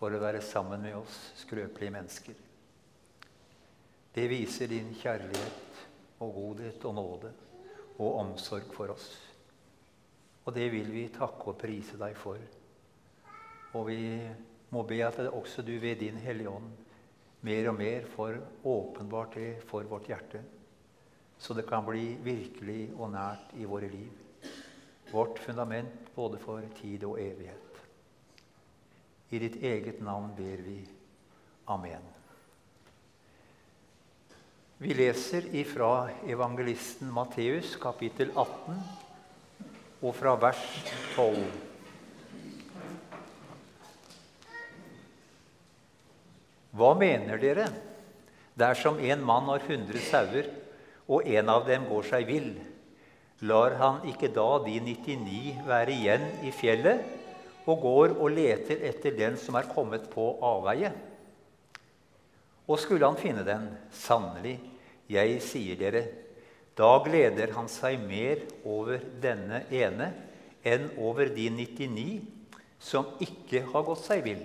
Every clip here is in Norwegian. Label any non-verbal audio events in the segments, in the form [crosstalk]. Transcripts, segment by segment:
for å være sammen med oss skrøpelige mennesker. Det viser din kjærlighet og godhet og nåde og omsorg for oss. Og det vil vi takke og prise deg for. Og vi må be at også du ved din Hellige Ånd mer og mer får åpenbart det for vårt hjerte, så det kan bli virkelig og nært i våre liv. Vårt fundament både for tid og evighet. I ditt eget navn ber vi. Amen. Vi leser ifra evangelisten Matteus kapittel 18 og fra vers 12. Hva mener dere dersom en mann har hundre sauer, og en av dem går seg vill? Lar han ikke da de 99 være igjen i fjellet og går og leter etter den som er kommet på avveie? Og skulle han finne den, sannelig, jeg sier dere, da gleder han seg mer over denne ene enn over de 99 som ikke har gått seg vill.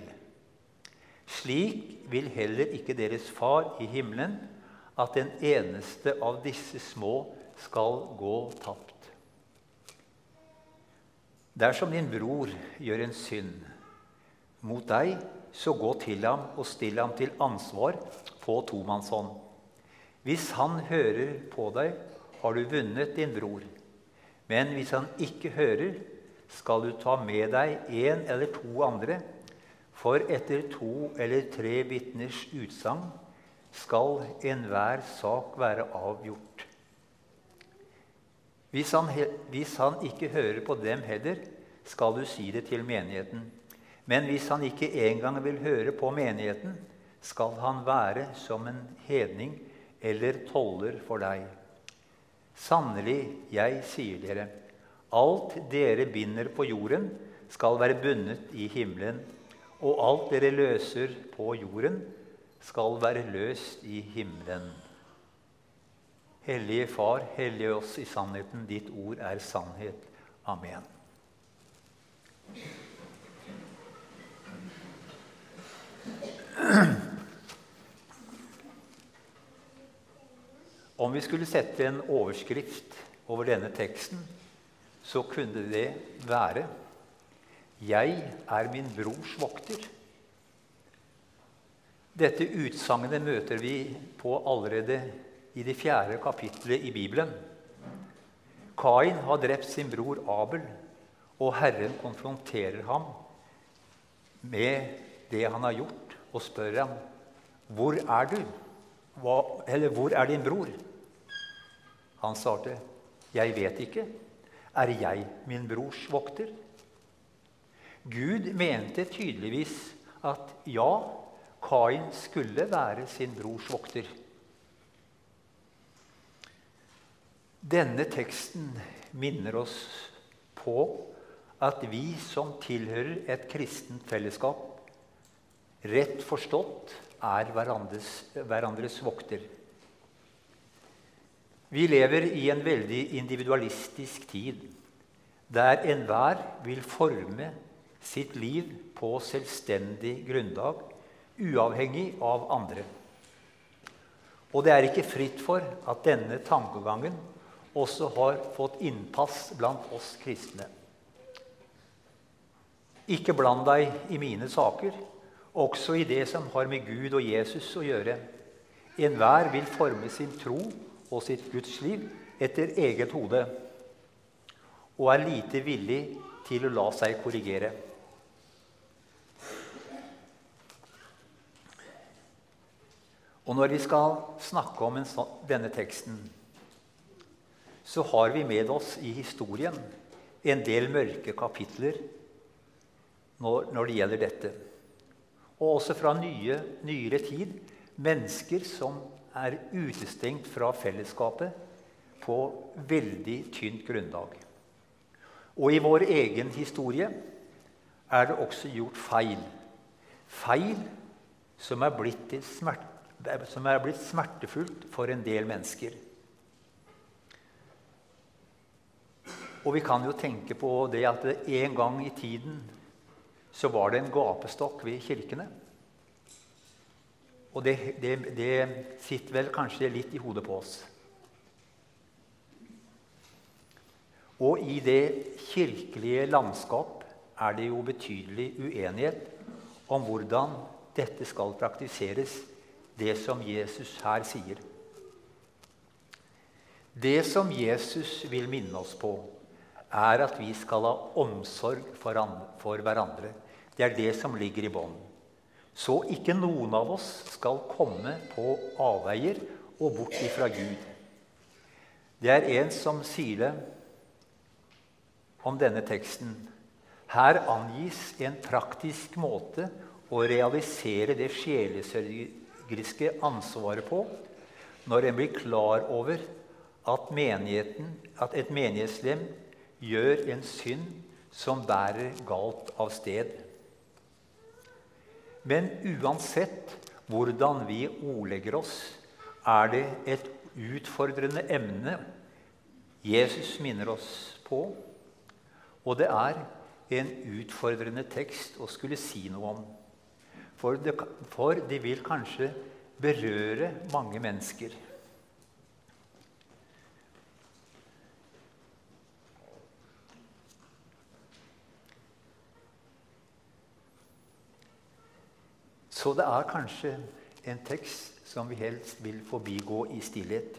Slik vil heller ikke deres far i himmelen at en eneste av disse små skal gå tapt. Dersom din bror gjør en synd mot deg, så gå til ham og still ham til ansvar på tomannshånd. Hvis han hører på deg, har du vunnet din bror. Men hvis han ikke hører, skal du ta med deg en eller to andre for etter to eller tre vitners utsagn skal enhver sak være avgjort. Hvis han, hvis han, ikke hører på dem heller, skal du si det til menigheten. Men hvis han ikke engang vil høre på menigheten, skal han være som en hedning eller toller for deg. Sannelig, jeg sier dere, alt dere binder på jorden, skal være bundet i himmelen og alt dere løser på jorden, skal være løst i himmelen. Hellige Far, hellige oss i sannheten. Ditt ord er sannhet. Amen. Om vi skulle sette en overskrift over denne teksten, så kunne det være 'Jeg er min brors vokter'. Dette utsagnet møter vi på allerede i det fjerde kapittelet i Bibelen. Kain har drept sin bror Abel, og Herren konfronterer ham med det han har gjort, og spør ham, 'Hvor er du?' Hva, eller 'Hvor er din bror?' Han svarte, 'Jeg vet ikke. Er jeg min brors vokter?' Gud mente tydeligvis at ja, Kain skulle være sin brors vokter. Denne teksten minner oss på at vi som tilhører et kristent fellesskap, rett forstått er hverandres, hverandres vokter. Vi lever i en veldig individualistisk tid, der enhver vil forme sitt liv på selvstendig grunnlag, uavhengig av andre. Og det er ikke fritt for at denne tankegangen også har fått innpass blant oss kristne. Ikke bland deg i mine saker, også i det som har med Gud og Jesus å gjøre. Enhver vil forme sin tro og sitt gudsliv etter eget hode og er lite villig til å la seg korrigere. Og når vi skal snakke om sånn, denne teksten, så har vi med oss i historien en del mørke kapitler når, når det gjelder dette. Og også fra nye, nyere tid mennesker som er utestengt fra fellesskapet på veldig tynt grunnlag. Og i vår egen historie er det også gjort feil. Feil som er blitt smerte som er blitt smertefullt for en del mennesker. Og vi kan jo tenke på det at en gang i tiden så var det en gapestokk ved kirkene. Og det, det, det sitter vel kanskje litt i hodet på oss. Og i det kirkelige landskap er det jo betydelig uenighet om hvordan dette skal praktiseres, det som Jesus her sier. Det som Jesus vil minne oss på, er at vi skal ha omsorg for, hverandre. Det er det som ligger i bånn. Så ikke noen av oss skal komme på avveier og bort ifra Gud. Det er en som sier det om denne teksten. Her angis en praktisk måte å realisere det sjelesørgeriske ansvaret på når en blir klar over at, at et menighetslem gjør en synd som bærer galt av sted. Men uansett hvordan vi ordlegger oss, er det et utfordrende emne Jesus minner oss på. Og det er en utfordrende tekst å skulle si noe om. For det, for det vil kanskje berøre mange mennesker. Så det er kanskje en tekst som vi helst vil forbigå i stillhet.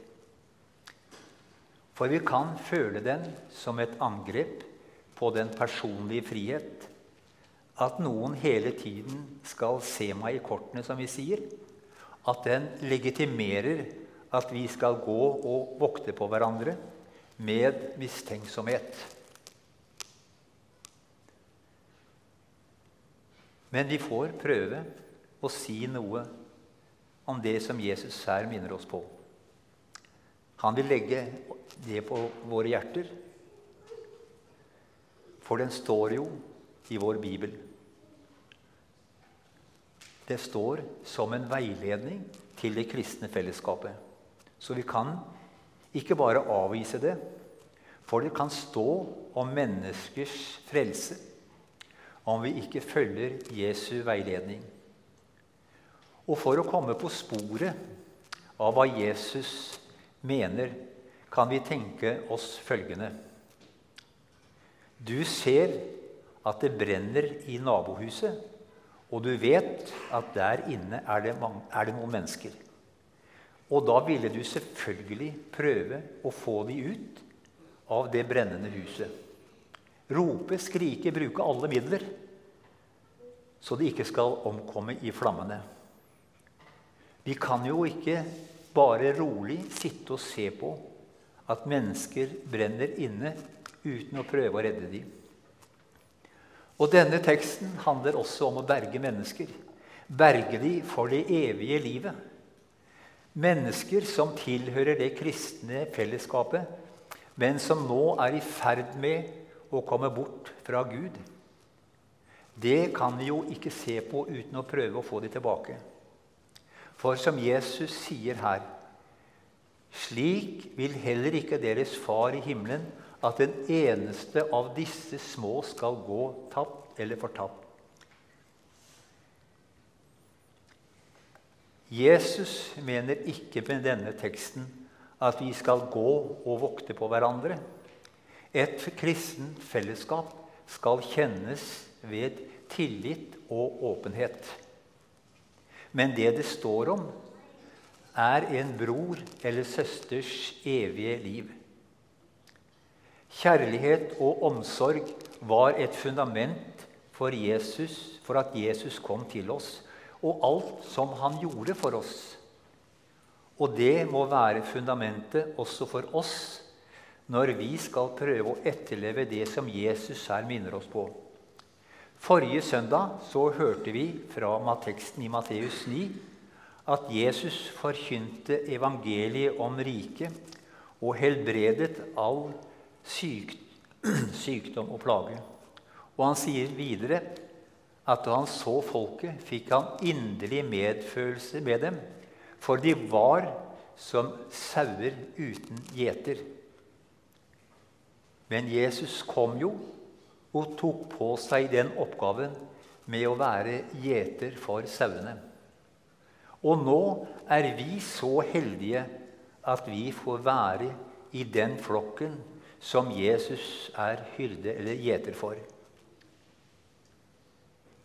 For vi kan føle den som et angrep på den personlige frihet. At noen hele tiden skal se meg i kortene, som vi sier. At den legitimerer at vi skal gå og vokte på hverandre med mistenksomhet. Men vi får prøve og si noe om det som Jesus her minner oss på. Han vil legge det på våre hjerter, for den står jo i vår bibel. Det står som en veiledning til det kristne fellesskapet. Så vi kan ikke bare avvise det, for det kan stå om menneskers frelse om vi ikke følger Jesu veiledning. Og for å komme på sporet av hva Jesus mener, kan vi tenke oss følgende Du ser at det brenner i nabohuset, og du vet at der inne er det, mange, er det noen mennesker. Og da ville du selvfølgelig prøve å få de ut av det brennende huset. Rope, skrike, bruke alle midler, så de ikke skal omkomme i flammene. Vi kan jo ikke bare rolig sitte og se på at mennesker brenner inne uten å prøve å redde dem. Og denne teksten handler også om å berge mennesker. Berge dem for det evige livet. Mennesker som tilhører det kristne fellesskapet, men som nå er i ferd med å komme bort fra Gud. Det kan vi jo ikke se på uten å prøve å få dem tilbake. For som Jesus sier her Slik vil heller ikke deres far i himmelen at den eneste av disse små skal gå tapt eller fortapt. Jesus mener ikke med denne teksten at vi skal gå og vokte på hverandre. Et kristent fellesskap skal kjennes ved tillit og åpenhet. Men det det står om, er en bror eller søsters evige liv. Kjærlighet og omsorg var et fundament for, Jesus, for at Jesus kom til oss, og alt som han gjorde for oss. Og det må være fundamentet også for oss når vi skal prøve å etterleve det som Jesus her minner oss på. Forrige søndag så hørte vi fra teksten i Matteus 9 at Jesus forkynte evangeliet om riket og helbredet all syk, [clears throat] sykdom og plage. Og han sier videre at da han så folket, fikk han inderlig medfølelse med dem, for de var som sauer uten gjeter. Men Jesus kom jo og tok på seg den oppgaven med å være gjeter for sauene. Og nå er vi så heldige at vi får være i den flokken som Jesus er hyrde eller gjeter for.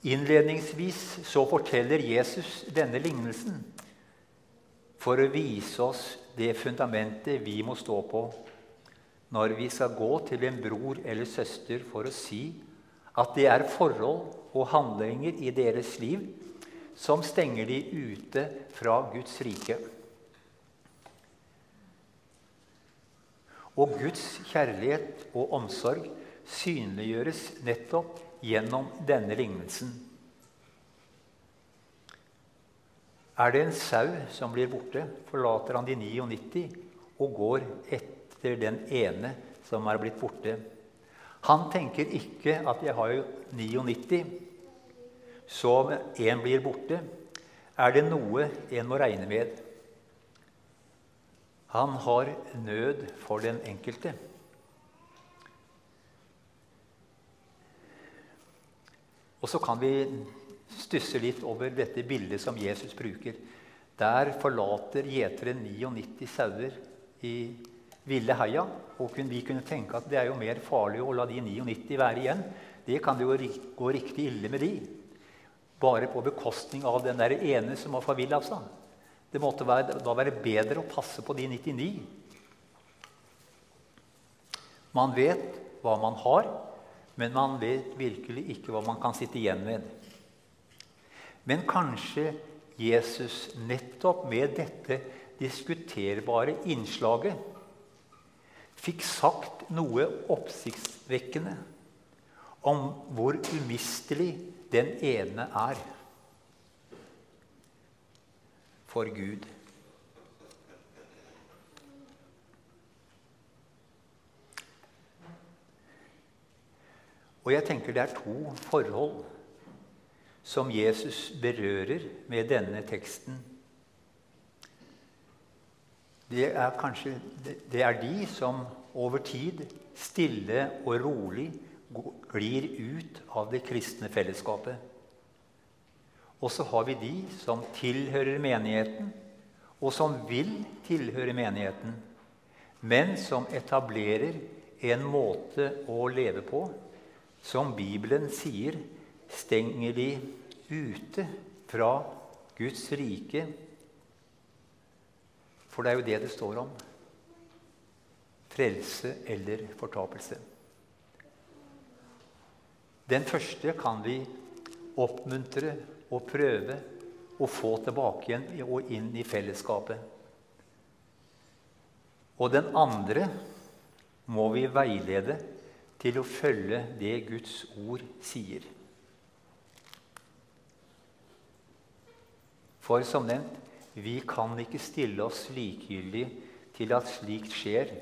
Innledningsvis så forteller Jesus denne lignelsen for å vise oss det fundamentet vi må stå på når vi skal gå til en bror eller søster for å si at det er forhold og handlinger i deres liv som stenger de ute fra Guds rike. Og Guds kjærlighet og omsorg synliggjøres nettopp gjennom denne lignelsen. Er det en sau som blir borte, forlater han de 99 og går etter den ene som er blitt borte. Han tenker ikke at 'jeg har jo 99', så én blir borte, er det noe en må regne med. Han har nød for den enkelte. Og så kan vi stusse litt over dette bildet som Jesus bruker. Der forlater gjeteren 99 sauer i ville heia. Og vi kunne tenke at det er jo mer farlig å la de 99 være igjen. Det kan jo gå riktig ille med de. Bare på bekostning av den der ene som har forvilla seg. Det måtte være, da være bedre å passe på de 99. Man vet hva man har, men man vet virkelig ikke hva man kan sitte igjen med. Men kanskje Jesus nettopp med dette diskuterbare innslaget fikk sagt noe oppsiktsvekkende om hvor umistelig den ene er for Gud. Og jeg tenker det er to forhold som Jesus berører med denne teksten det er kanskje det er de som over tid stille og rolig glir ut av det kristne fellesskapet. Og så har vi de som tilhører menigheten, og som vil tilhøre menigheten, men som etablerer en måte å leve på som Bibelen sier stenger de ute fra Guds rike for det er jo det det står om. Frelse eller fortapelse. Den første kan vi oppmuntre og prøve å få tilbake igjen og inn i fellesskapet. Og den andre må vi veilede til å følge det Guds ord sier. For som nevnt vi kan ikke stille oss likegyldig til at slikt skjer,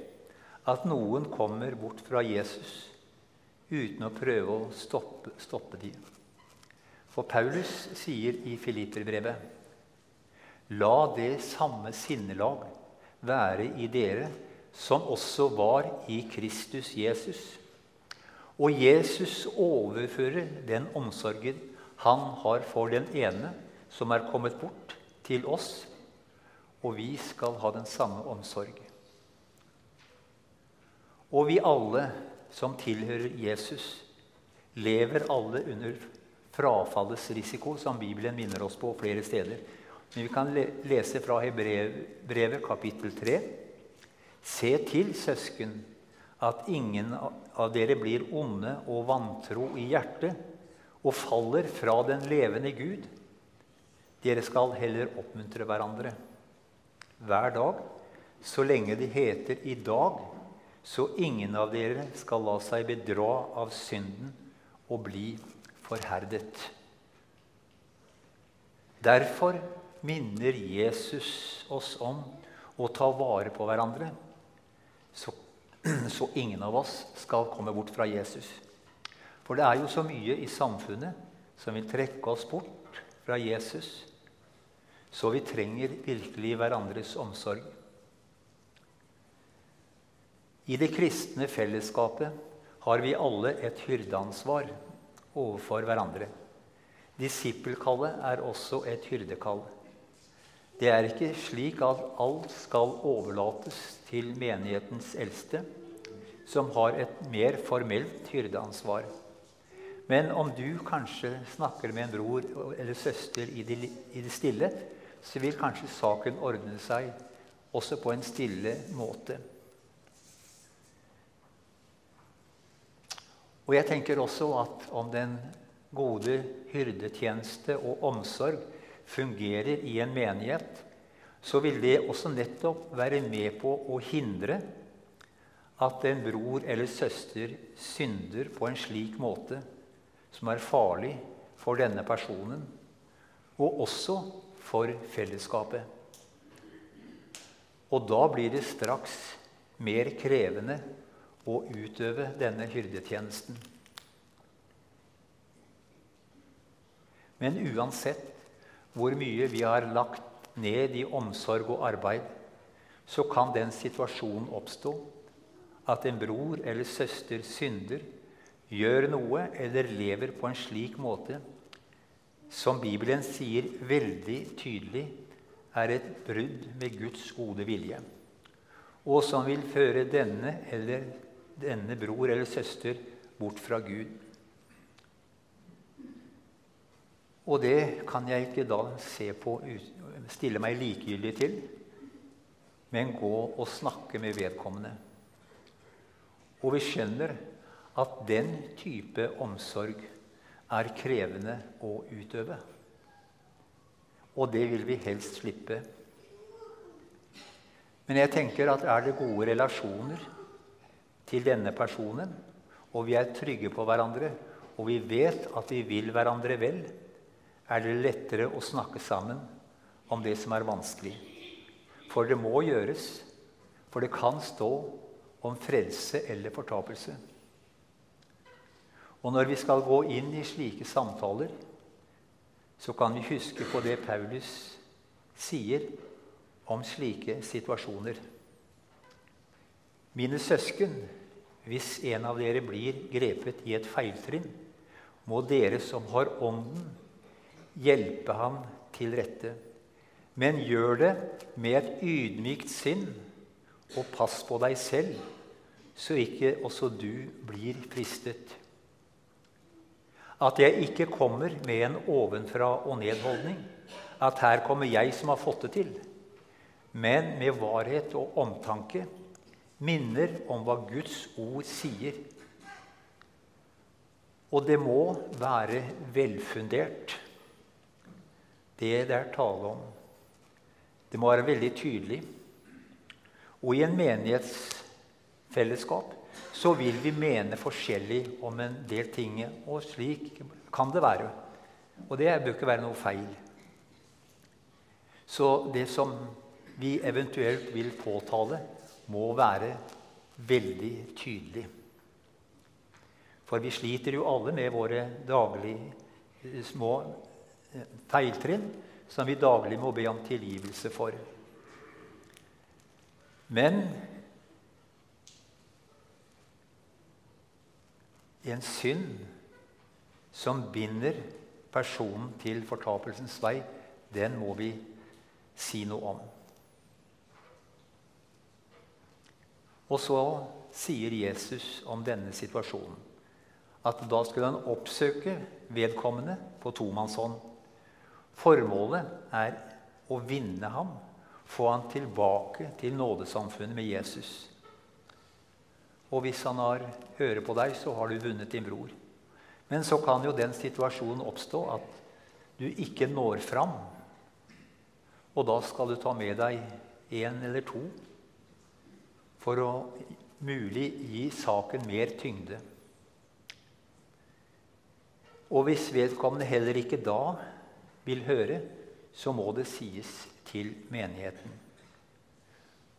at noen kommer bort fra Jesus uten å prøve å stoppe, stoppe de. For Paulus sier i Filipperbrevet La det samme sinnelag være i dere som også var i Kristus Jesus. Og Jesus overfører den omsorgen han har for den ene som er kommet bort, til oss, og vi skal ha den samme omsorg. Og vi alle som tilhører Jesus, lever alle under frafallets risiko, som Bibelen minner oss på flere steder. Men vi kan lese fra Hebrevet kapittel 3. Se til, søsken, at ingen av dere blir onde og vantro i hjertet og faller fra den levende Gud dere skal heller oppmuntre hverandre hver dag, så lenge det heter 'i dag', så ingen av dere skal la seg bedra av synden og bli forherdet. Derfor minner Jesus oss om å ta vare på hverandre, så, [clears throat] så ingen av oss skal komme bort fra Jesus. For det er jo så mye i samfunnet som vil trekke oss bort fra Jesus. Så vi trenger virkelig hverandres omsorg. I det kristne fellesskapet har vi alle et hyrdeansvar overfor hverandre. Disippelkallet er også et hyrdekall. Det er ikke slik at alt skal overlates til menighetens eldste, som har et mer formelt hyrdeansvar. Men om du kanskje snakker med en bror eller søster i det, i stille, så vil kanskje saken ordne seg også på en stille måte. Og jeg tenker også at om den gode hyrdetjeneste og omsorg fungerer i en menighet, så vil det også nettopp være med på å hindre at en bror eller søster synder på en slik måte som er farlig for denne personen, og også for fellesskapet. Og da blir det straks mer krevende å utøve denne hyrdetjenesten. Men uansett hvor mye vi har lagt ned i omsorg og arbeid, så kan den situasjonen oppstå at en bror eller søster synder, gjør noe eller lever på en slik måte som Bibelen sier veldig tydelig er et brudd med Guds gode vilje, og som vil føre denne eller denne bror eller søster bort fra Gud. Og det kan jeg ikke da se på, stille meg likegyldig til, men gå og snakke med vedkommende. Og vi skjønner at den type omsorg er krevende å utøve. Og det vil vi helst slippe. Men jeg tenker at er det gode relasjoner til denne personen, og vi er trygge på hverandre, og vi vet at vi vil hverandre vel, er det lettere å snakke sammen om det som er vanskelig. For det må gjøres, for det kan stå om frelse eller fortapelse. Og når vi skal gå inn i slike samtaler, så kan vi huske på det Paulus sier om slike situasjoner. Mine søsken, hvis en av dere blir grepet i et feiltrinn, må dere som har Ånden, hjelpe ham til rette. Men gjør det med et ydmykt sinn, og pass på deg selv, så ikke også du blir fristet. At jeg ikke kommer med en ovenfra-og-ned-holdning, at her kommer jeg som har fått det til, men med varhet og omtanke minner om hva Guds ord sier. Og det må være velfundert det det er tale om. Det må være veldig tydelig. Og i en menighetsfellesskap så vil vi mene forskjellig om en del ting. Og slik kan det være. Og det bør ikke være noe feil. Så det som vi eventuelt vil påtale, må være veldig tydelig. For vi sliter jo alle med våre daglige små feiltrinn som vi daglig må be om tilgivelse for. Men en synd som binder personen til fortapelsens vei, den må vi si noe om. Og så sier Jesus om denne situasjonen at da skulle han oppsøke vedkommende på tomannshånd Formålet er å vinne ham, få han tilbake til nådesamfunnet med Jesus. Og hvis han har hører på deg, så har du vunnet din bror. Men så kan jo den situasjonen oppstå at du ikke når fram. Og da skal du ta med deg én eller to for å mulig gi saken mer tyngde. Og hvis vedkommende heller ikke da vil høre, så må det sies til menigheten.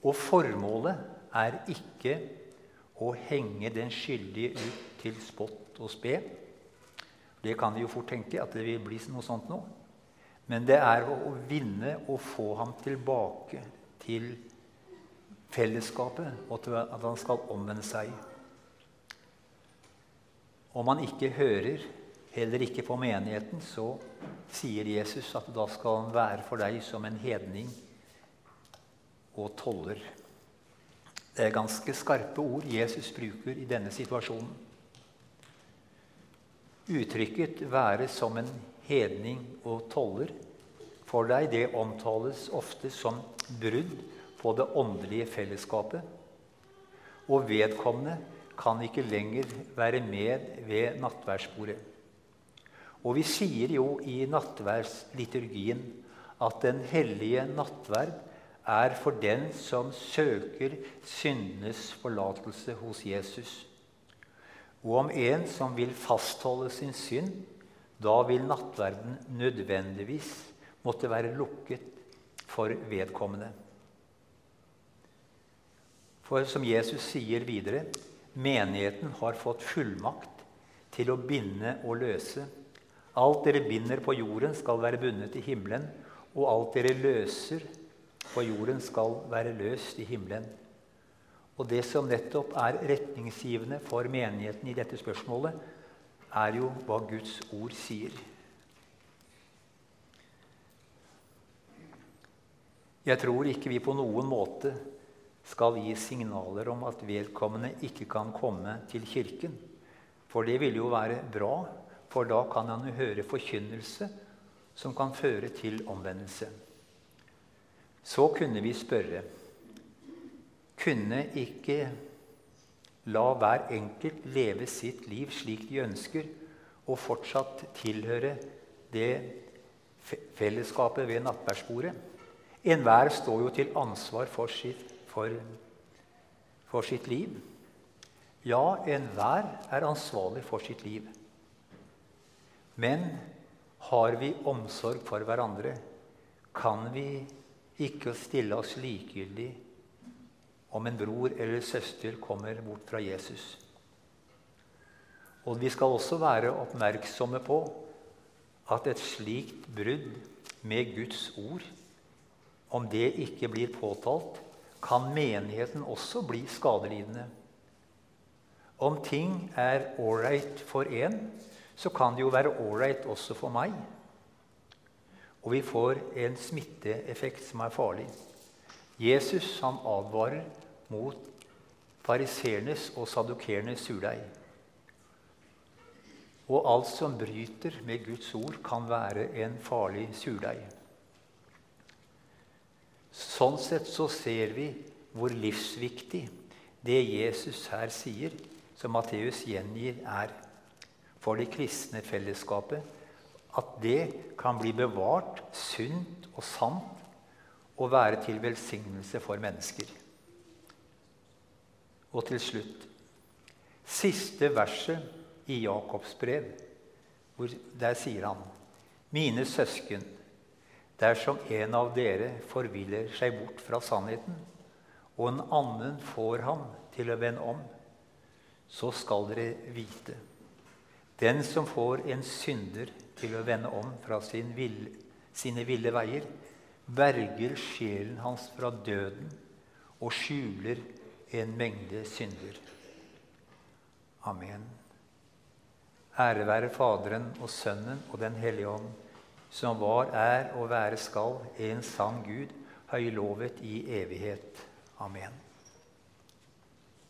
Og formålet er ikke å henge den skyldige ut til spott og spe. Det kan vi jo fort tenke at det vil bli noe sånt nå. Men det er å vinne og få ham tilbake til fellesskapet, og til at han skal omvende seg. Om han ikke hører heller ikke på menigheten, så sier Jesus at da skal han være for deg som en hedning og toller. Det er ganske skarpe ord Jesus bruker i denne situasjonen. Uttrykket 'være som en hedning og toller' for deg, det omtales ofte som brudd på det åndelige fellesskapet. Og vedkommende kan ikke lenger være med ved nattverdsbordet. Og vi sier jo i nattverdsliturgien at den hellige nattverd er for den som søker syndenes forlatelse hos Jesus. Og om en som vil fastholde sin synd, da vil nattverden nødvendigvis måtte være lukket for vedkommende. For som Jesus sier videre menigheten har fått fullmakt til å binde og løse. Alt dere binder på jorden, skal være bundet i himmelen, og alt dere løser på jorden, skal være løst i himmelen. Og det som nettopp er retningsgivende for menigheten i dette spørsmålet, er jo hva Guds ord sier. Jeg tror ikke vi på noen måte skal gi signaler om at vedkommende ikke kan komme til kirken. For det vil jo være bra, for da kan han jo høre forkynnelse som kan føre til omvendelse. Så kunne vi spørre Kunne ikke la hver enkelt leve sitt liv slik de ønsker, og fortsatt tilhøre det fellesskapet ved nattverdsbordet? Enhver står jo til ansvar for sitt for, for sitt liv. Ja, enhver er ansvarlig for sitt liv. Men har vi omsorg for hverandre, kan vi ikke å stille oss likegyldig om en bror eller søster kommer bort fra Jesus. Og vi skal også være oppmerksomme på at et slikt brudd med Guds ord, om det ikke blir påtalt, kan menigheten også bli skadelidende. Om ting er ålreit for én, så kan det jo være ålreit også for meg. Og vi får en smitteeffekt som er farlig. Jesus han advarer mot fariseernes og sadukernes surdeig. Og alt som bryter med Guds ord, kan være en farlig surdeig. Sånn sett så ser vi hvor livsviktig det Jesus her sier, som Matteus gjengir, er for det kristne fellesskapet. At det kan bli bevart sunt og sant og være til velsignelse for mennesker. Og til slutt siste verset i Jakobs brev, hvor der sier han Mine søsken, Dersom en av dere forviller seg bort fra sannheten, og en annen får ham til å vende om, så skal dere vite Den som får en synder til å vende om fra sin vil, sine ville veier, berger sjelen hans fra døden og skjuler en mengde synder. Amen. Ære være Faderen og Sønnen og Den hellige ånd som var, er og være skal, en sann Gud, høylovet i evighet. Amen.